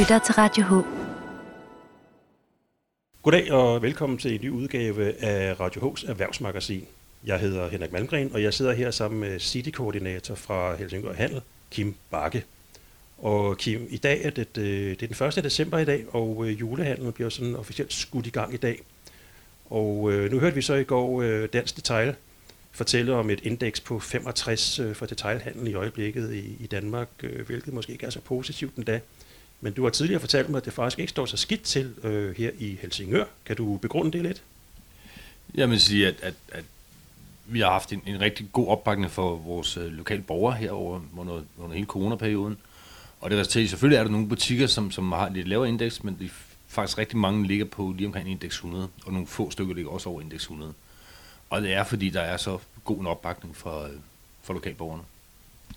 lytter til Radio H. Goddag og velkommen til en ny udgave af Radio H's erhvervsmagasin. Jeg hedder Henrik Malmgren, og jeg sidder her sammen med City-koordinator fra Helsingør Handel, Kim Bakke. Og Kim, i dag er det, øh, det er den 1. december i dag, og øh, julehandlen bliver sådan officielt skudt i gang i dag. Og øh, nu hørte vi så i går øh, Dansk Detail fortælle om et indeks på 65 øh, for detailhandlen i øjeblikket i, i Danmark, øh, hvilket måske ikke er så positivt endda. Men du har tidligere fortalt mig, at det faktisk ikke står så skidt til øh, her i Helsingør. Kan du begrunde det lidt? Jeg vil sige, at, at, at vi har haft en, en rigtig god opbakning for vores øh, lokale borgere herover under, under hele coronaperioden. Og det resulterer selvfølgelig er der nogle butikker, som, som har lidt lavere indeks, men de, faktisk rigtig mange ligger på lige omkring indeks 100, og nogle få stykker ligger også over indeks 100. Og det er, fordi der er så god en opbakning for, øh, for lokalborgerne.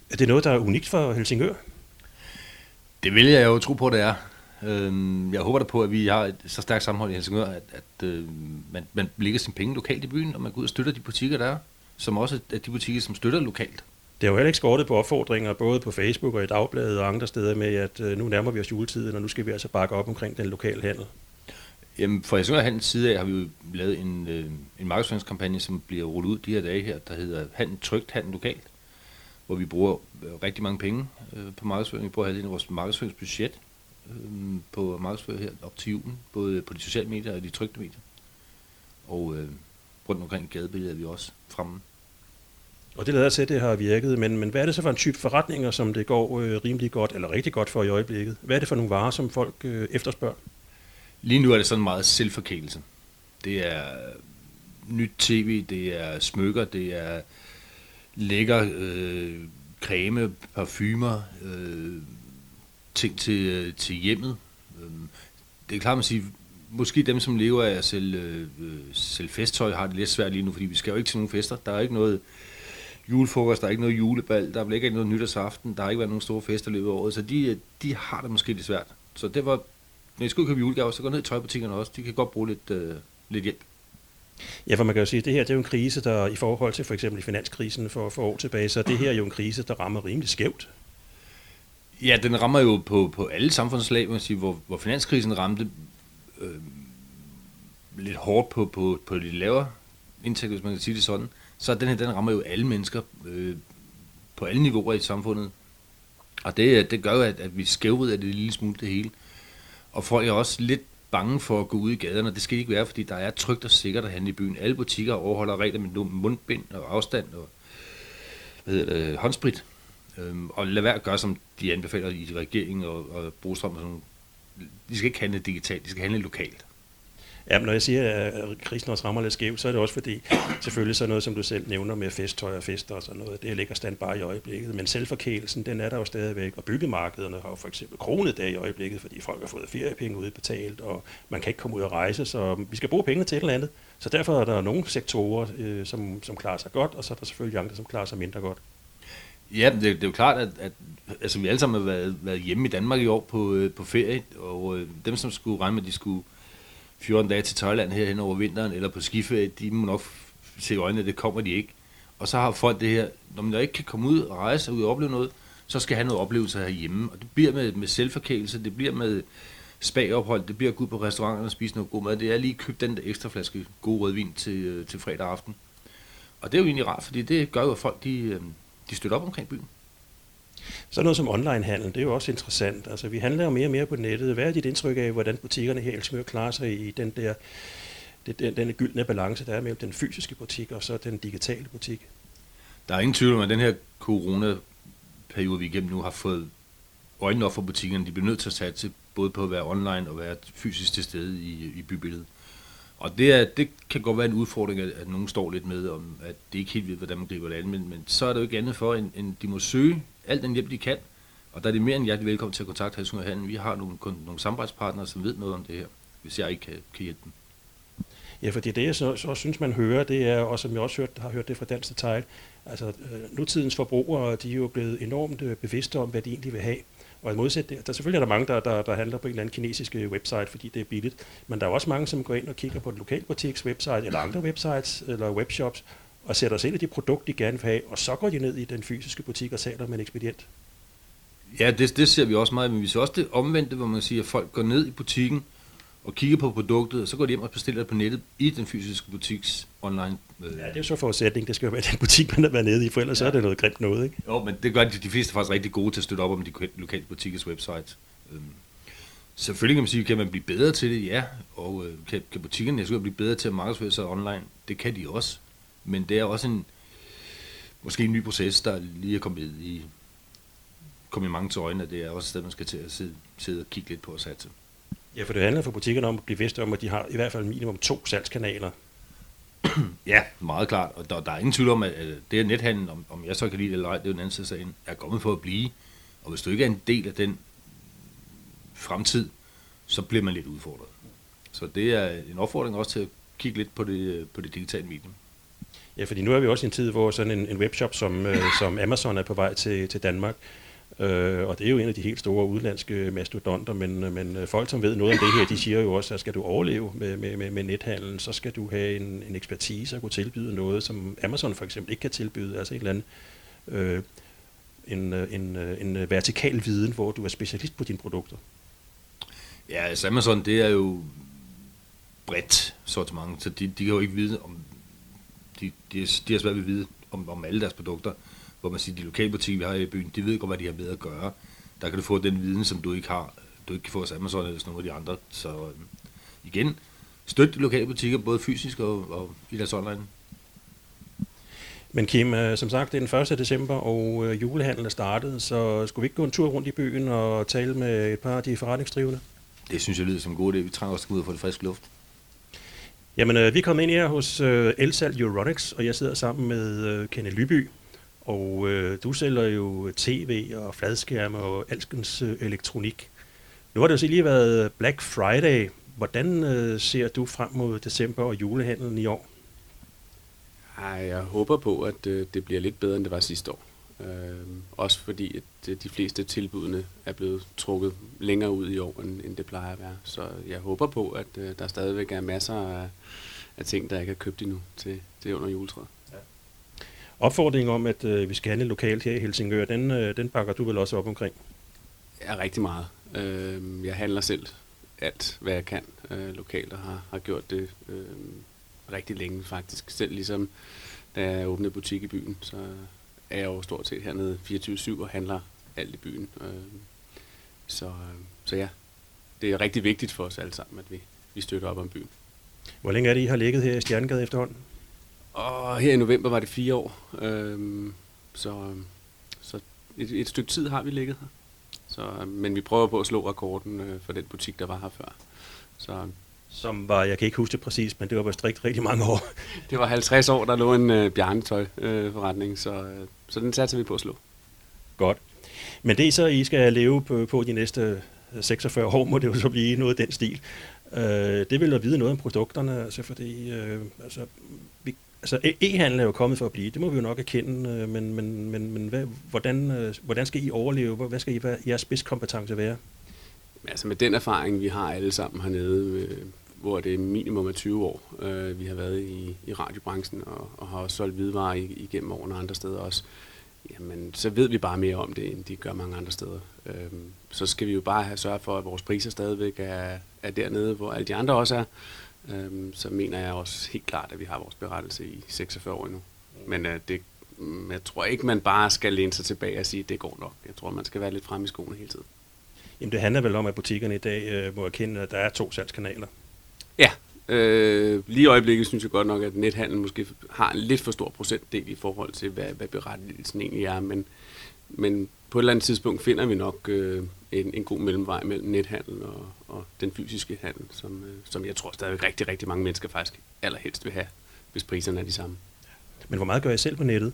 Er det noget, der er unikt for Helsingør? Det vil jeg jo tro på, det er. Øhm, jeg håber da på, at vi har et så stærkt sammenhold i Helsingør, at, at øh, man, man lægger sine penge lokalt i byen, og man går ud og støtter de butikker, der er, som også er de butikker, som støtter lokalt. Det har jo heller ikke skortet på opfordringer, både på Facebook og i Dagbladet og andre steder med, at øh, nu nærmer vi os juletiden, og nu skal vi altså bakke op omkring den lokale handel. Jamen, fra Helsingør Handels side af har vi jo lavet en, øh, en markedsføringskampagne, som bliver rullet ud de her dage her, der hedder Handel Trygt, Handel Lokalt, hvor vi bruger øh, rigtig mange penge øh, på markedsføring. Vi bruger halvdelen af vores markedsføringsbudget øh, på markedsføring her op til julen, både på de sociale medier og de trygte medier. Og øh, rundt omkring gadebilledet er vi også fremme. Og det lader til, at det har virket, men, men hvad er det så for en type forretninger, som det går øh, rimelig godt, eller rigtig godt for i øjeblikket? Hvad er det for nogle varer, som folk øh, efterspørger? Lige nu er det sådan meget selvforkælelse. Det er nyt tv, det er smykker, det er lækker øh, creme, parfumer, øh, ting til, øh, til hjemmet. Øhm, det er klart, man siger, måske dem, som lever af at sælge, øh, sælge festtøj, har det lidt svært lige nu, fordi vi skal jo ikke til nogen fester. Der er ikke noget julefrokost, der er ikke noget julebal, der er ikke noget nytårsaften, der har ikke været nogen store fester i løbet af året, så de, øh, de har det måske lidt svært. Så det var når I skal købe julegaver, så gå ned i tøjbutikkerne også. De kan godt bruge lidt, øh, lidt hjælp. Ja, for man kan jo sige, at det her det er jo en krise, der i forhold til for eksempel finanskrisen for, for år tilbage, så det her er jo en krise, der rammer rimelig skævt. Ja, den rammer jo på, på alle samfundslag, man sige, hvor, hvor finanskrisen ramte øh, lidt hårdt på, på, på de lavere indtægter, hvis man kan sige det sådan, så den her, den rammer jo alle mennesker øh, på alle niveauer i samfundet. Og det, øh, det gør jo, at, at vi skævrider det lille smule det hele. Og folk er også lidt bange for at gå ud i gaderne, og det skal ikke være, fordi der er trygt og sikkert at handle i byen. Alle butikker overholder regler med mundbind og afstand og hvad hedder det, øh, håndsprit. Øhm, og lad være at gøre, som de anbefaler i regeringen og, og Brostrøm. Og sådan. De skal ikke handle digitalt, de skal handle lokalt. Ja, når jeg siger, at krisen også rammer lidt skævt, så er det også fordi, selvfølgelig så noget, som du selv nævner med festtøj og fester og sådan noget, det ligger stand bare i øjeblikket. Men selvforkælelsen, den er der jo stadigvæk, og byggemarkederne har jo for eksempel kronet der i øjeblikket, fordi folk har fået feriepenge udbetalt, og man kan ikke komme ud og rejse, så vi skal bruge penge til et eller andet. Så derfor er der nogle sektorer, øh, som, som klarer sig godt, og så er der selvfølgelig andre, som klarer sig mindre godt. Ja, det, det er jo klart, at, at altså, vi alle sammen har været, været hjemme i Danmark i år på, øh, på ferie, og øh, dem, som skulle regne med, at de skulle 14 dage til Thailand her hen over vinteren, eller på skiferie, de må nok se i øjnene, at det kommer de ikke. Og så har folk det her, når man ikke kan komme ud og rejse og ud og opleve noget, så skal have noget oplevelse herhjemme. Og det bliver med, med selvforkælelse, det bliver med spagophold, det bliver at gå ud på restauranterne og spise noget god mad. Det er lige købt den der ekstra flaske god rødvin til, øh, til fredag aften. Og det er jo egentlig rart, fordi det gør jo, at folk de, øh, de støtter op omkring byen. Så noget som onlinehandel, det er jo også interessant. Altså, vi handler jo mere og mere på nettet. Hvad er dit indtryk af, hvordan butikkerne her i Helsingør klarer sig i den der det, den, den gyldne balance, der er mellem den fysiske butik og så den digitale butik? Der er ingen tvivl om, at den her corona-periode, vi igennem nu har fået øjnene op for butikkerne. De bliver nødt til at satse både på at være online og være fysisk til stede i, i bybilledet. Og det, er, det kan godt være en udfordring, at, at nogen står lidt med, om at det ikke helt ved, hvordan man griber det an, men, men så er det jo ikke andet for, end, end de må søge alt den hjælp, de kan. Og der er det mere end hjertelig velkommen til at kontakte Helsingør Handel. Vi har nogle, nogle samarbejdspartnere, som ved noget om det her, hvis jeg ikke kan, kan hjælpe dem. Ja, fordi det, jeg så, så synes, man hører, det er, og som jeg også hørt, har hørt det fra Dansk Detail, altså øh, nutidens forbrugere, de er jo blevet enormt øh, bevidste om, hvad de egentlig vil have. Og i modsæt der, der selvfølgelig er der mange, der, der, der handler på en eller anden kinesisk øh, website, fordi det er billigt, men der er også mange, som går ind og kigger på en lokalbutiks website, eller andre websites, eller webshops, og sætter sig ind i de produkter, de gerne vil have, og så går de ned i den fysiske butik og taler med en ekspedient. Ja, det, det ser vi også meget, men vi ser også det omvendte, hvor man siger, at folk går ned i butikken og kigger på produktet, og så går de hjem og bestiller det på nettet i den fysiske butiks online. Øh. Ja, det er jo så forudsætning. Det skal jo være den butik, man er været nede i, for ellers ja. så er det noget grimt noget, ikke? Jo, men det gør de, de fleste faktisk rigtig gode til at støtte op om de lokale butikkers website. Øhm, selvfølgelig kan man sige, kan man blive bedre til det, ja, og øh, kan, kan butikkerne jeg blive bedre til at markedsføre sig online? Det kan de også, men det er også en, måske en ny proces, der lige er kommet i, kommet mange til øjnene, det er også et sted, man skal til at sidde, sidde og kigge lidt på og satse. Ja, for det handler for butikkerne om at blive vidste om, at de har i hvert fald minimum to salgskanaler. ja, meget klart. Og der, der er ingen tvivl om, at det er nethandel, om, om jeg så kan lide det eller ej, det er jo en anden side sagen, er kommet for at blive. Og hvis du ikke er en del af den fremtid, så bliver man lidt udfordret. Så det er en opfordring også til at kigge lidt på det, på det digitale medium. Ja, fordi nu er vi også i en tid, hvor sådan en, en webshop som, øh, som Amazon er på vej til, til Danmark. Øh, og det er jo en af de helt store udlandske mastodonter, men, men folk, som ved noget om det her, de siger jo også, at skal du overleve med, med, med, med nethandlen, så skal du have en, en ekspertise og kunne tilbyde noget, som Amazon for eksempel ikke kan tilbyde, altså en eller anden øh, en, øh, en, øh, en vertikal viden, hvor du er specialist på dine produkter. Ja, altså Amazon, det er jo bredt sortiment, så de, de kan jo ikke vide om, de, de, de har svært ved at vide om, om alle deres produkter hvor man siger, de lokale butikker, vi har i byen, de ved godt, hvad de har med at gøre. Der kan du få den viden, som du ikke har, du ikke kan få hos Amazon eller nogle af de andre. Så øh, igen, støt de lokale butikker, både fysisk og, og i deres online. Men Kim, øh, som sagt, det er den 1. december, og øh, julehandlen er startet, så skulle vi ikke gå en tur rundt i byen og tale med et par af de forretningsdrivende? Det synes jeg lyder som en god idé. Vi trænger også ud og få det friske luft. Jamen, øh, vi er kommet ind her hos øh, Elsal Euronics, og jeg sidder sammen med øh, Kenneth Lyby, og øh, du sælger jo tv og fladskærme og alskens øh, elektronik. Nu har det jo så lige været Black Friday. Hvordan øh, ser du frem mod december og julehandlen i år? Ej, jeg håber på, at øh, det bliver lidt bedre, end det var sidste år. Øh, også fordi, at øh, de fleste tilbudene er blevet trukket længere ud i år, end, end det plejer at være. Så jeg håber på, at øh, der stadigvæk er masser af, af ting, der ikke er købt endnu til, til under juletræet. Opfordringen om, at øh, vi skal handle lokalt her i Helsingør, den, øh, den bakker du vel også op omkring? Ja, rigtig meget. Øh, jeg handler selv alt, hvad jeg kan øh, lokalt, og har, har gjort det øh, rigtig længe faktisk. Selv ligesom da jeg åbnede butik i byen, så er jeg jo stort set hernede 24-7 og handler alt i byen. Øh, så, øh, så ja, det er rigtig vigtigt for os alle sammen, at vi, vi støtter op om byen. Hvor længe er det, I har ligget her i Stjernegade efterhånden? Og her i november var det fire år. Øhm, så så et, et stykke tid har vi ligget her. Så, men vi prøver på at slå rekorden øh, for den butik, der var her før. Så, som var, jeg kan ikke huske det præcis, men det var vist rigtig, rigtig mange år. det var 50 år, der lå en øh, bjørnetøj-forretning, øh, så, øh, så den satser vi på at slå. Godt. Men det så, I skal leve på, på de næste 46 år, må det jo så blive noget af den stil. Øh, det vil at vide noget om produkterne, altså fordi øh, altså, vi Altså e- e-handel er jo kommet for at blive, det må vi jo nok erkende, øh, men, men, men, men hvad, hvordan, øh, hvordan skal I overleve? Hvad skal I, hvad, jeres spidskompetence være? Altså med den erfaring, vi har alle sammen hernede, øh, hvor det er minimum af 20 år, vi har været i, i radiobranchen og, og har også solgt hvidevarer igennem årene andre steder også, jamen så ved vi bare mere om det, end de gør mange andre steder. Øhm, så skal vi jo bare have sørget for, at vores priser stadigvæk er, er dernede, hvor alle de andre også er, øhm, så mener jeg også helt klart, at vi har vores berettelse i 46 år nu. Men øh, det, mm, jeg tror ikke, man bare skal læne sig tilbage og sige, at det går nok. Jeg tror, man skal være lidt frem i skoene hele tiden. Jamen det handler vel om, at butikkerne i dag øh, må erkende, at der er to salgskanaler. Ja, øh, lige i øjeblikket synes jeg godt nok, at nethandel måske har en lidt for stor procentdel i forhold til, hvad, hvad berettelsen egentlig er. Men, men på et eller andet tidspunkt finder vi nok øh, en, en god mellemvej mellem nethandel og, og den fysiske handel, som, øh, som jeg tror stadig rigtig, rigtig mange mennesker faktisk allerhelst vil have, hvis priserne er de samme. Men hvor meget gør I selv på nettet?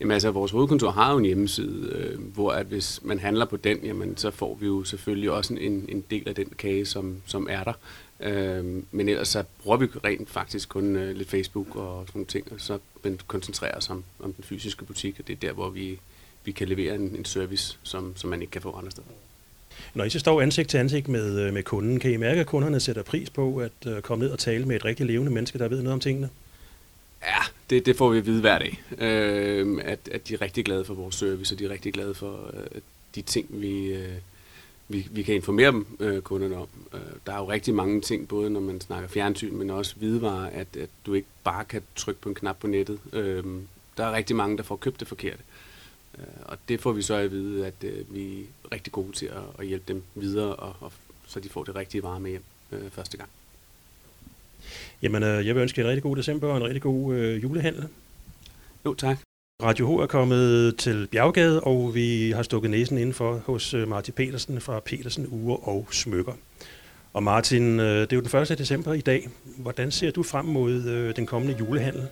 Jamen altså, vores hovedkontor har jo en hjemmeside, øh, hvor at hvis man handler på den, jamen så får vi jo selvfølgelig også en, en del af den kage, som, som er der. Øh, men ellers så bruger vi rent faktisk kun øh, lidt Facebook og sådan nogle ting, og så koncentrerer os om, om den fysiske butik, og det er der, hvor vi, vi kan levere en, en service, som, som man ikke kan få andre steder. Når I så står ansigt til ansigt med, øh, med kunden, kan I mærke, at kunderne sætter pris på at øh, komme ned og tale med et rigtig levende menneske, der ved noget om tingene? Ja, det, det får vi at vide hver dag. Øh, at, at de er rigtig glade for vores service, og de er rigtig glade for, øh, de ting, vi, øh, vi, vi kan informere dem øh, kunderne om. Øh, der er jo rigtig mange ting, både når man snakker fjernsyn, men også hvidevarer, at, at du ikke bare kan trykke på en knap på nettet. Øh, der er rigtig mange, der får købt det forkerte. Øh, og det får vi så at vide, at øh, vi er rigtig gode til at, at hjælpe dem videre, og, og, så de får det rigtige varer med hjem øh, første gang. Jamen, øh, jeg vil ønske jer en rigtig god december og en rigtig god øh, julehandel. Jo, tak. Radio H er kommet til Bjerggade, og vi har stukket næsen indenfor hos øh, Martin Petersen fra Petersen Ure og Smykker. Og Martin, det er jo den 1. december i dag. Hvordan ser du frem mod øh, den kommende julehandel?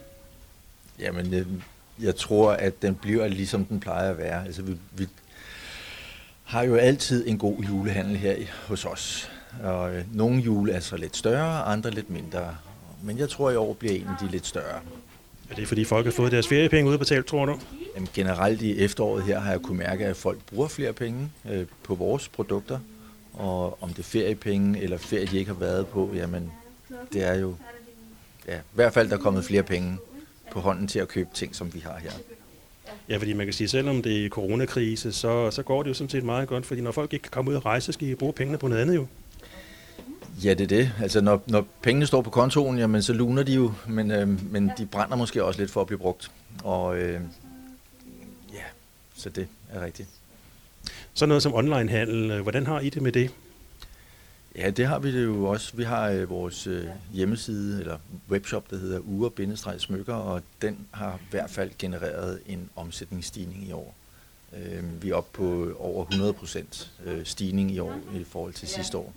Jamen, jeg, tror, at den bliver ligesom den plejer at være. Altså, vi, vi har jo altid en god julehandel her hos os. Og øh, nogle jule er så lidt større, andre lidt mindre. Men jeg tror, at i år bliver en af de lidt større. Er det fordi folk har fået deres feriepenge udbetalt, tror du? Jamen, generelt i efteråret her har jeg kunne mærke, at folk bruger flere penge øh, på vores produkter. Og om det er feriepenge eller ferie, de ikke har været på, jamen det er jo ja, i hvert fald, der er kommet flere penge på hånden til at købe ting, som vi har her. Ja, fordi man kan sige, selvom det er coronakrise, så, så går det jo sådan set meget godt, fordi når folk ikke kan komme ud og rejse, så skal I bruge pengene på noget andet jo. Ja, det er det. Altså, når, når pengene står på kontoen, jamen, så luner de jo, men, øh, men de brænder måske også lidt for at blive brugt. Og øh, ja, så det er rigtigt. Så noget som onlinehandel, øh, hvordan har I det med det? Ja, det har vi det jo også. Vi har øh, vores øh, hjemmeside, eller webshop, der hedder ure-smykker, og den har i hvert fald genereret en omsætningsstigning i år. Øh, vi er oppe på over 100% øh, stigning i år i forhold til sidste år.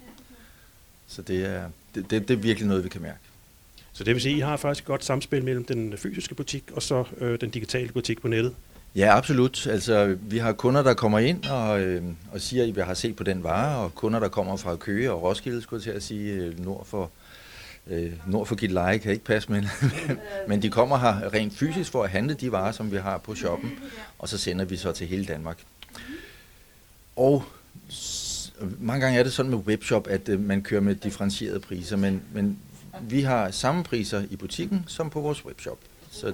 Så det er, det, det, det er virkelig noget, vi kan mærke. Så det vil sige, at I har faktisk et godt samspil mellem den fysiske butik og så øh, den digitale butik på nettet? Ja, absolut. Altså, vi har kunder, der kommer ind og, øh, og siger, at vi har set på den vare, og kunder, der kommer fra Køge og Roskilde, skulle jeg til at sige, øh, nord for, øh, nord for Gilleleje kan ikke passe, men, men de kommer her rent fysisk for at handle de varer, som vi har på shoppen, og så sender vi så til hele Danmark. Og mange gange er det sådan med webshop, at øh, man kører med differentierede priser, men, men vi har samme priser i butikken som på vores webshop. Så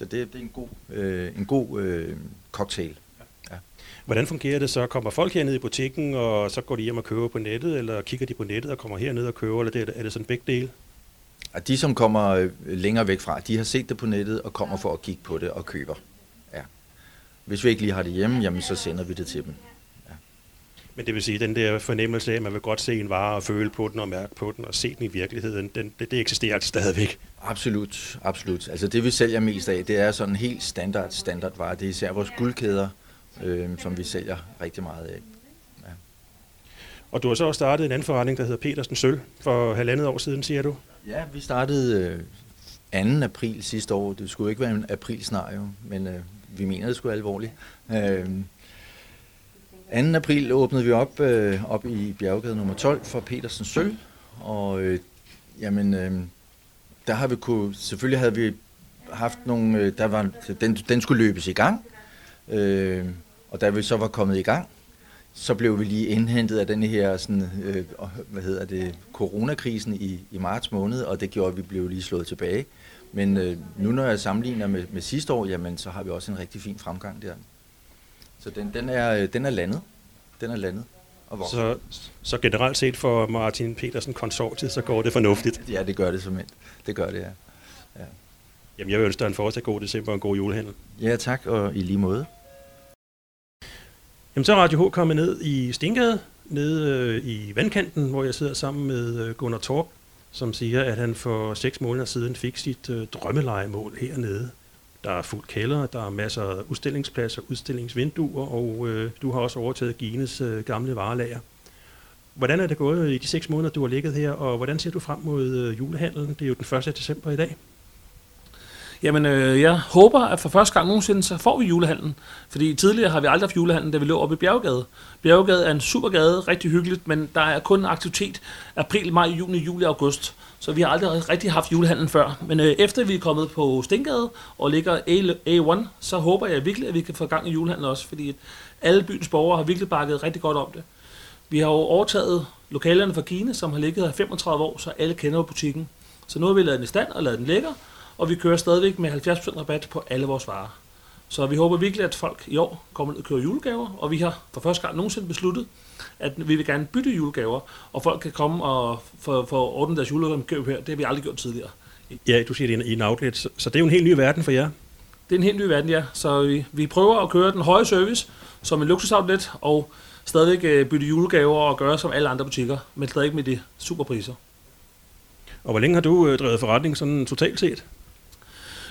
så det, det er en god, øh, en god øh, cocktail. Ja. Hvordan fungerer det så? Kommer folk herned i butikken, og så går de hjem og køber på nettet, eller kigger de på nettet og kommer herned og køber, eller det, er det sådan begge dele? Og de, som kommer øh, længere væk fra, de har set det på nettet og kommer for at kigge på det og køber. Ja. Hvis vi ikke lige har det hjemme, jamen, så sender vi det til dem. Men det vil sige, at den der fornemmelse af, at man vil godt se en vare og føle på den og mærke på den og se den i virkeligheden, den, det, det eksisterer altså stadigvæk. Absolut, absolut. Altså det vi sælger mest af, det er sådan en helt standard, standard vare. Det er især vores guldkæder, øh, som vi sælger rigtig meget af. Ja. Og du har så også startet en anden forretning, der hedder Petersen Sølv, for halvandet år siden, siger du? Ja, vi startede øh, 2. april sidste år. Det skulle ikke være en april snart jo, men øh, vi mener det skulle alvorligt. Øh, 2. april åbnede vi op, øh, op i Bjerggade nummer 12 for Petersen Sølv, og øh, jamen, øh, der har vi kunne, selvfølgelig havde vi haft nogle, øh, der var, den, den skulle løbes i gang, øh, og da vi så var kommet i gang, så blev vi lige indhentet af den her sådan, øh, hvad hedder det, coronakrisen i, i marts måned, og det gjorde, at vi blev lige slået tilbage. Men øh, nu når jeg sammenligner med, med sidste år, jamen, så har vi også en rigtig fin fremgang der. Så den, den, er, øh, den er landet. Den er landet. Og så, så generelt set for Martin Petersen konsortiet, så går det fornuftigt? Ja, det gør det som Det gør det, ja. ja. Jamen, jeg vil ønske dig en fortsat god december og en god julehandel. Ja, tak, og i lige måde. Jamen, så er Radio H kommet ned i Stengade, nede øh, i vandkanten, hvor jeg sidder sammen med øh, Gunnar Torp, som siger, at han for seks måneder siden fik sit øh, drømmelejemål hernede. Der er fuld kælder, der er masser af udstillingspladser, udstillingsvinduer, og øh, du har også overtaget Gines øh, gamle varelager. Hvordan er det gået i de seks måneder, du har ligget her, og hvordan ser du frem mod øh, julehandlen? Det er jo den 1. december i dag. Jamen, øh, jeg håber, at for første gang nogensinde, så får vi julehandlen. Fordi tidligere har vi aldrig haft julehandlen, da vi lå oppe i Bjerggade. Bjerggade er en super gade, rigtig hyggeligt, men der er kun aktivitet april, maj, juni, juli og august. Så vi har aldrig rigtig haft julehandlen før. Men øh, efter vi er kommet på Stengade og ligger A1, så håber jeg virkelig, at vi kan få gang i julehandlen også. Fordi alle byens borgere har virkelig bakket rigtig godt om det. Vi har jo overtaget lokalerne fra Kine, som har ligget her 35 år, så alle kender butikken. Så nu har vi lavet den i stand og lavet den lækker, og vi kører stadigvæk med 70% rabat på alle vores varer. Så vi håber virkelig, at folk i år kommer ned og køber julegaver, og vi har for første gang nogensinde besluttet, at vi vil gerne bytte julegaver, og folk kan komme og få, få ordnet deres julegave her. Det har vi aldrig gjort tidligere. Ja, du siger det i en outlet, så, det er jo en helt ny verden for jer. Det er en helt ny verden, ja. Så vi, vi prøver at køre den høje service som en luksusoutlet, og stadigvæk øh, bytte julegaver og gøre som alle andre butikker, men stadig med de superpriser. Og hvor længe har du øh, drevet forretning sådan totalt set?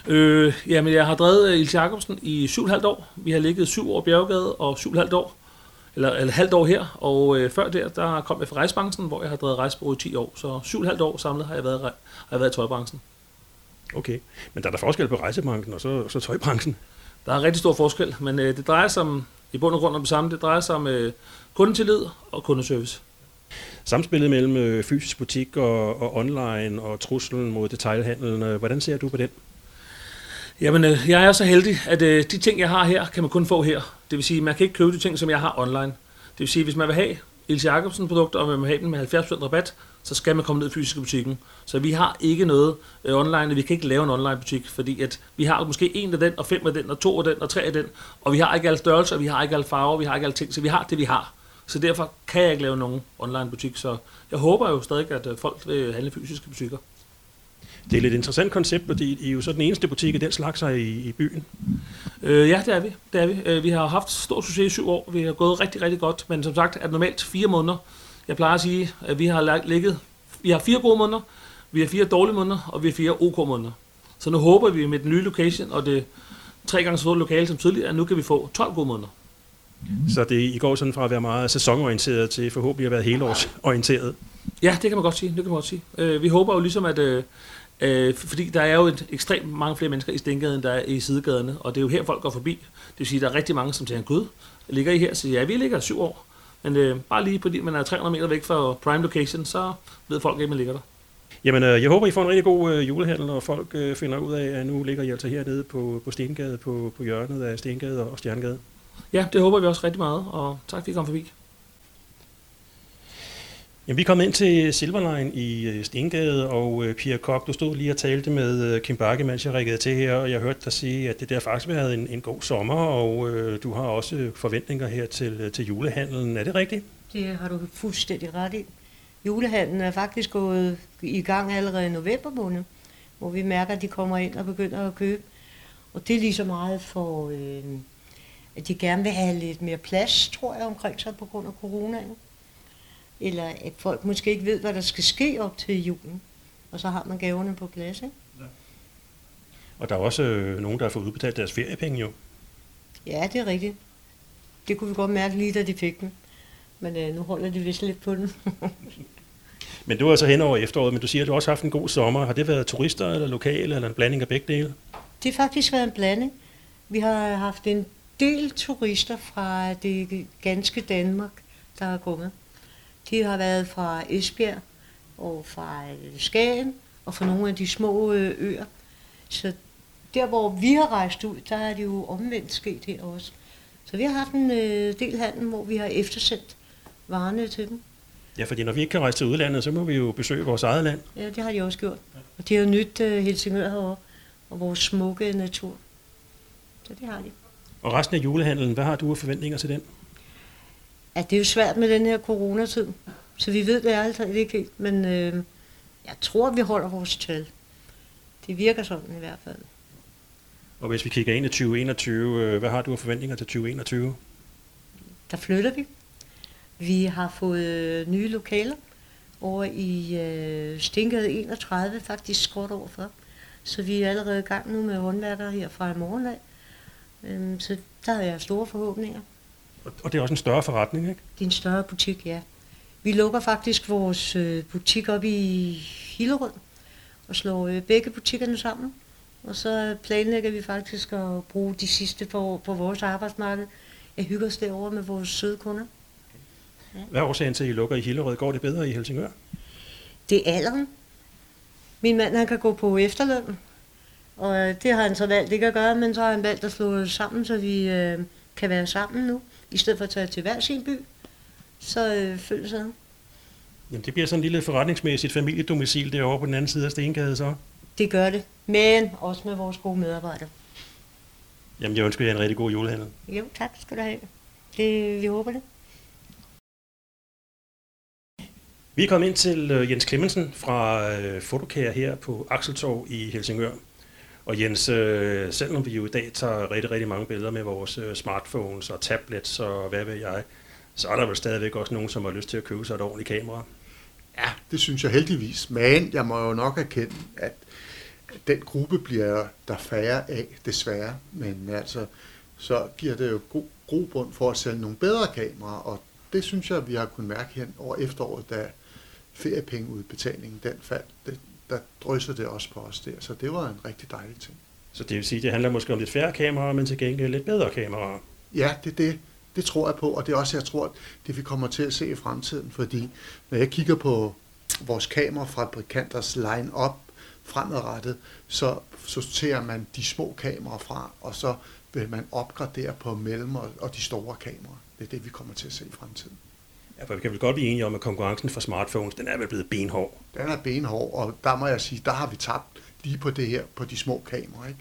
Øh, jamen, jeg har drevet øh, Ils Jacobsen i 7,5 år. Vi har ligget syv år i Bjergegade og 7,5 år, eller, eller halvt år her. Og øh, før der, der kom jeg fra rejsebranchen, hvor jeg har drevet rejsebureau i 10 år. Så 7,5 år samlet har jeg været, har jeg været i tøjbranchen. Okay, men der er der forskel på rejsebranchen og så, så tøjbranchen? Der er rigtig stor forskel, men øh, det drejer sig om, i bund og grund om det samme. Det drejer sig om øh, kundetillid og kundeservice. Samspillet mellem øh, fysisk butik og, og online og truslen mod detailhandlen, øh, hvordan ser du på den? Jamen, øh, jeg er så heldig, at øh, de ting, jeg har her, kan man kun få her. Det vil sige, at man kan ikke købe de ting, som jeg har online. Det vil sige, at hvis man vil have Ilse Jacobsen produkter, og man vil have dem med 70% rabat, så skal man komme ned i fysiske butikken. Så vi har ikke noget øh, online, vi kan ikke lave en online butik, fordi at vi har måske en af den, og fem af den, og to af den, og tre af den, og vi har ikke alle størrelser, vi har ikke alle farver, vi har ikke alle ting, så vi har det, vi har. Så derfor kan jeg ikke lave nogen online butik, så jeg håber jo stadig, at øh, folk vil handle fysiske butikker. Det er et lidt interessant koncept, fordi I er jo så den eneste butik af den slags her i, i byen. Øh, ja, det er vi. Det er vi. Øh, vi har haft stor succes i syv år. Vi har gået rigtig, rigtig godt. Men som sagt er det normalt fire måneder. Jeg plejer at sige, at vi har ligget... Vi har fire gode måneder, vi har fire dårlige måneder, og vi har fire OK måneder. Så nu håber vi med den nye location og det tre gange så stort lokale som tidligere, at nu kan vi få 12 gode måneder. Så det, I går sådan fra at være meget sæsonorienteret til forhåbentlig at være helårsorienteret? Ja, det kan man godt sige. Det kan man godt sige. Øh, vi håber jo ligesom, at, øh, Øh, fordi der er jo et ekstremt mange flere mennesker i Stengaden, end der er i sidegaderne, og det er jo her, folk går forbi. Det vil sige, at der er rigtig mange, som tænker, gud, ligger I her? Så ja, vi ligger syv år. Men øh, bare lige fordi man er 300 meter væk fra prime location, så ved folk ikke, man ligger der. Jamen, øh, jeg håber, I får en rigtig god øh, julehandel, og folk øh, finder ud af, at nu ligger I altså hernede på, på Stengade, på, på hjørnet af Stengade og Stjerngade. Ja, det håber vi også rigtig meget, og tak fordi I kom forbi. Jamen, vi kom ind til Silverline i øh, Stengade, og øh, Pia Kok, du stod lige og talte med øh, Kim Bakke, mens jeg rækkede til her, og jeg hørte dig sige, at det der faktisk har været en, en god sommer, og øh, du har også øh, forventninger her til, øh, til julehandlen. Er det rigtigt? Det har du fuldstændig ret i. Julehandlen er faktisk gået i gang allerede i november måned, hvor vi mærker, at de kommer ind og begynder at købe. Og det er lige så meget for, øh, at de gerne vil have lidt mere plads, tror jeg, omkring sig på grund af coronaen eller at folk måske ikke ved, hvad der skal ske op til julen, og så har man gaverne på plads. Ikke? Ja. Og der er også øh, nogen, der har fået udbetalt deres feriepenge jo. Ja, det er rigtigt. Det kunne vi godt mærke lige, da de fik dem. Men øh, nu holder de vist lidt på den. men du er altså hen over efteråret, men du siger, at du også har haft en god sommer. Har det været turister eller lokale, eller en blanding af begge dele? Det har faktisk været en blanding. Vi har haft en del turister fra det ganske Danmark, der er kommet. De har været fra Esbjerg og fra øh, Skagen og fra nogle af de små øh, øer. Så der, hvor vi har rejst ud, der er det jo omvendt sket her også. Så vi har haft en øh, del handel, hvor vi har eftersendt varerne til dem. Ja, fordi når vi ikke kan rejse til udlandet, så må vi jo besøge vores eget land. Ja, det har de også gjort. Og de har jo nyt uh, Helsingør herovre, og vores smukke natur. Så det har de. Og resten af julehandlen, hvad har du af forventninger til den? At det er jo svært med den her coronatid. Så vi ved det er altså ikke helt, men øh, jeg tror, vi holder vores tal. Det virker sådan i hvert fald. Og hvis vi kigger ind i 2021, øh, hvad har du af forventninger til 2021? Der flytter vi. Vi har fået øh, nye lokaler over i øh, Stengade 31, faktisk skråt overfor. Så vi er allerede i gang nu med håndværkere her fra i morgen af. Øh, så der har jeg store forhåbninger. Og det er også en større forretning, ikke? Det er en større butik, ja. Vi lukker faktisk vores øh, butik op i Hillerød og slår øh, begge butikkerne sammen. Og så planlægger vi faktisk at bruge de sidste par år på vores arbejdsmarked. Jeg hygger os derovre med vores søde kunder. Ja. Hvad er årsagen til, at I lukker i Hillerød? Går det bedre i Helsingør? Det er alderen. Min mand han kan gå på efterløn, og det har han så valgt ikke at gøre, men så har han valgt at slå os sammen, så vi øh, kan være sammen nu i stedet for at tage til hver sin by, så øh, føles det. Jamen, det bliver sådan en lille forretningsmæssigt familiedomicil derovre på den anden side af Stengade så? Det gør det, men også med vores gode medarbejdere. Jamen, jeg ønsker jer en rigtig god julehandel. Jo, tak skal du have. Det, vi håber det. Vi er kommet ind til øh, Jens Clemmensen fra øh, Fotokær her på Akseltorv i Helsingør. Og Jens, øh, selvom vi jo i dag tager rigtig, rigtig mange billeder med vores øh, smartphones og tablets og hvad ved jeg, så er der vel stadigvæk også nogen, som har lyst til at købe sig et ordentligt kamera. Ja, det synes jeg heldigvis. Men jeg må jo nok erkende, at den gruppe bliver der færre af, desværre. Men altså, så giver det jo god grobund for at sælge nogle bedre kameraer, og det synes jeg, vi har kunnet mærke hen over efteråret, da feriepengeudbetalingen den faldt. Det, der drysser det også på os der, så det var en rigtig dejlig ting. Så det vil sige, det handler måske om lidt færre kameraer, men til gengæld lidt bedre kameraer. Ja, det er det. Det tror jeg på, og det er også, jeg tror, det vi kommer til at se i fremtiden, fordi når jeg kigger på vores kamerafabrikanters line-up fremadrettet, så sorterer man de små kameraer fra, og så vil man opgradere på mellem og de store kameraer. Det er det, vi kommer til at se i fremtiden. Ja, for vi kan vel godt blive enige om, at konkurrencen for smartphones, den er vel blevet benhård. Den er benhård, og der må jeg sige, der har vi tabt lige på det her, på de små kameraer. Ikke?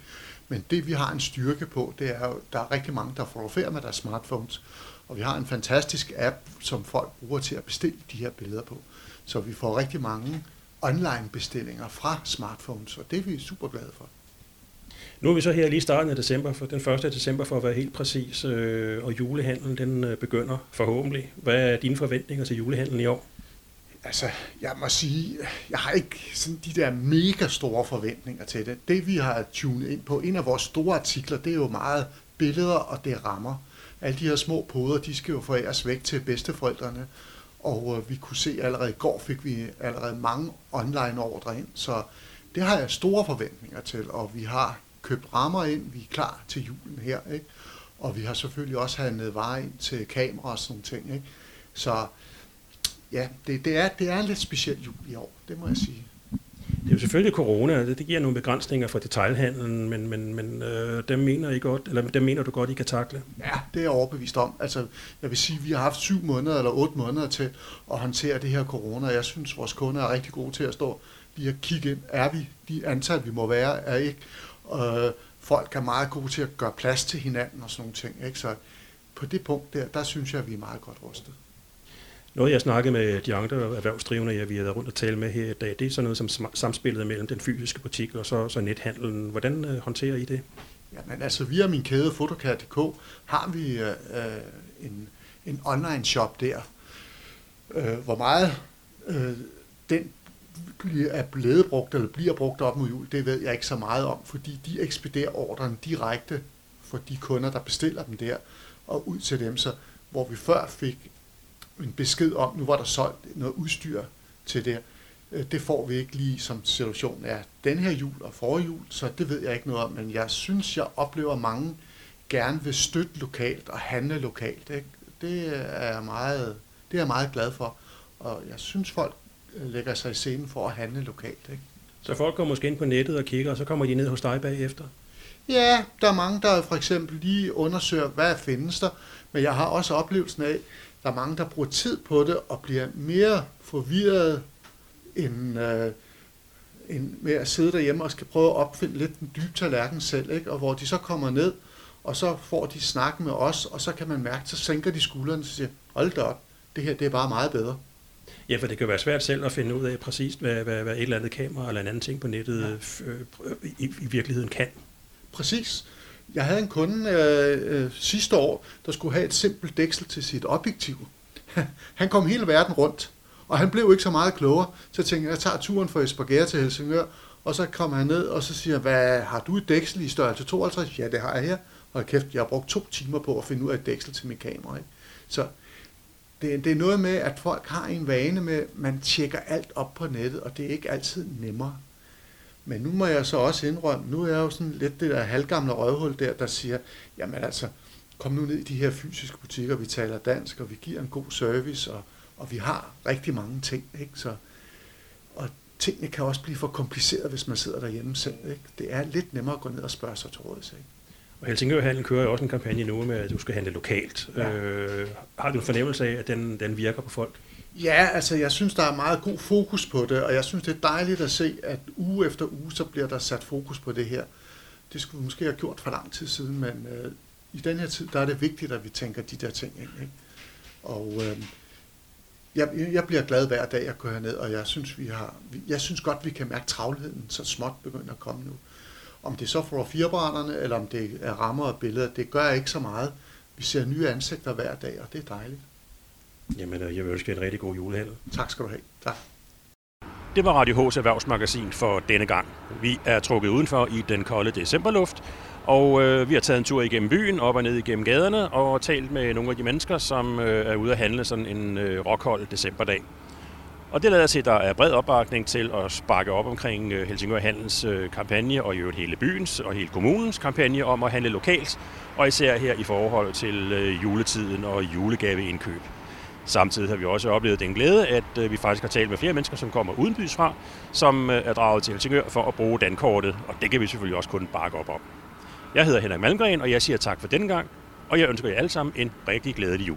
Men det vi har en styrke på, det er jo, der er rigtig mange, der fotograferer med deres smartphones, og vi har en fantastisk app, som folk bruger til at bestille de her billeder på. Så vi får rigtig mange online bestillinger fra smartphones, og det er vi super glade for. Nu er vi så her lige starten af december, for den 1. december for at være helt præcis, øh, og julehandlen den øh, begynder forhåbentlig. Hvad er dine forventninger til julehandlen i år? Altså, jeg må sige, jeg har ikke sådan de der mega store forventninger til det. Det vi har tunet ind på, en af vores store artikler, det er jo meget billeder og det rammer. Alle de her små poder, de skal jo foræres væk til bedsteforældrene. Og øh, vi kunne se allerede i går, fik vi allerede mange online ordre ind, så det har jeg store forventninger til, og vi har købt rammer ind, vi er klar til julen her, ikke? og vi har selvfølgelig også handlet varer ind til kamera og sådan nogle ting. Ikke? Så ja, det, det, er, det er en lidt speciel jul i år, det må jeg sige. Det er jo selvfølgelig corona, det, det giver nogle begrænsninger for detailhandlen, men, men, men øh, dem, mener I godt, eller dem mener du godt, I kan takle? Ja, det er jeg overbevist om. Altså, jeg vil sige, at vi har haft syv måneder eller otte måneder til at håndtere det her corona. Jeg synes, vores kunder er rigtig gode til at stå lige at kigge ind. Er vi de antal, vi må være, er ikke? Øh, folk er meget gode til at gøre plads til hinanden og sådan nogle ting. Ikke? Så på det punkt der, der synes jeg, at vi er meget godt rustet. Noget, jeg snakkede med de andre erhvervsdrivende, jeg vi har været rundt og tale med her i dag, det er sådan noget som samspillet mellem den fysiske butik og så, så nethandlen. Hvordan øh, håndterer I det? Jamen altså, via min kæde Fotokær.dk har vi øh, en, en online shop der. Øh, hvor meget øh, den er blevet brugt eller bliver brugt op mod jul, det ved jeg ikke så meget om, fordi de ekspederer ordren direkte for de kunder, der bestiller dem der, og ud til dem, så hvor vi før fik en besked om, nu var der solgt noget udstyr til det, øh, det får vi ikke lige som situation er den her jul og forrige jul, så det ved jeg ikke noget om, men jeg synes, jeg oplever mange gerne vil støtte lokalt og handle lokalt. Ikke? Det, er jeg meget, det er jeg meget glad for, og jeg synes, folk lægger sig i scenen for at handle lokalt. Ikke? Så folk går måske ind på nettet og kigger, og så kommer de ned hos dig bagefter? Ja, der er mange, der for eksempel lige undersøger, hvad findes der, men jeg har også oplevelsen af, at der er mange, der bruger tid på det og bliver mere forvirret end, øh, end med at sidde derhjemme og skal prøve at opfinde lidt den dybe tallerken selv, ikke? og hvor de så kommer ned, og så får de snak med os, og så kan man mærke, så sænker de skuldrene og siger, hold da op, det her det er bare meget bedre. Ja, for det kan være svært selv at finde ud af præcis, hvad, hvad, hvad et eller andet kamera eller en anden ting på nettet ja. øh, i, i virkeligheden kan. Præcis. Jeg havde en kunde øh, øh, sidste år, der skulle have et simpelt dæksel til sit objektiv. han kom hele verden rundt, og han blev ikke så meget klogere. Så jeg tænkte, jeg tager turen fra Esbjerg til Helsingør, og så kommer han ned, og så siger hvad har du et dæksel i størrelse 52? Ja, det har jeg her. Og kæft, jeg har brugt to timer på at finde ud af et dæksel til mit kamera. Ikke? Så det, det er noget med, at folk har en vane med, at man tjekker alt op på nettet, og det er ikke altid nemmere. Men nu må jeg så også indrømme, nu er jeg jo sådan lidt det der halvgamle røvhul der, der siger, jamen altså, kom nu ned i de her fysiske butikker, vi taler dansk, og vi giver en god service, og, og vi har rigtig mange ting, ikke? Så, og tingene kan også blive for kompliceret, hvis man sidder derhjemme selv, ikke? Det er lidt nemmere at gå ned og spørge sig til råds, ikke? Og Helsingør kører jo også en kampagne nu med, at du skal handle lokalt. Ja. Øh, har du en fornemmelse af, at den, den virker på folk? Ja, altså jeg synes, der er meget god fokus på det, og jeg synes, det er dejligt at se, at uge efter uge, så bliver der sat fokus på det her. det skulle vi måske have gjort for lang tid siden, men øh, i den her tid, der er det vigtigt, at vi tænker de der ting ind. Ikke? Og øh, jeg, jeg bliver glad hver dag, jeg går herned, og jeg synes, vi har, jeg synes godt, vi kan mærke travlheden, så småt begynder at komme nu. Om det er så for firebrænderne, eller om det er rammer og billeder, det gør ikke så meget. Vi ser nye ansigter hver dag, og det er dejligt. Jamen, øh, jeg vil ønske en rigtig god julehandel. Tak skal du have. Tak. Det var Radio H's erhvervsmagasin for denne gang. Vi er trukket udenfor i den kolde decemberluft, og øh, vi har taget en tur igennem byen, op og ned igennem gaderne, og talt med nogle af de mennesker, som øh, er ude at handle sådan en øh, rockhold decemberdag. Og det lader til, at der er bred opbakning til at sparke op omkring øh, Helsingør Handels øh, kampagne, og i øvrigt hele byens og hele kommunens kampagne om at handle lokalt, og især her i forhold til øh, juletiden og julegaveindkøb. Samtidig har vi også oplevet den glæde, at vi faktisk har talt med flere mennesker, som kommer udenbys fra, som er draget til Helsingør for at bruge dankortet, og det kan vi selvfølgelig også kun bakke op om. Jeg hedder Henrik Malmgren, og jeg siger tak for denne gang, og jeg ønsker jer alle sammen en rigtig glædelig jul.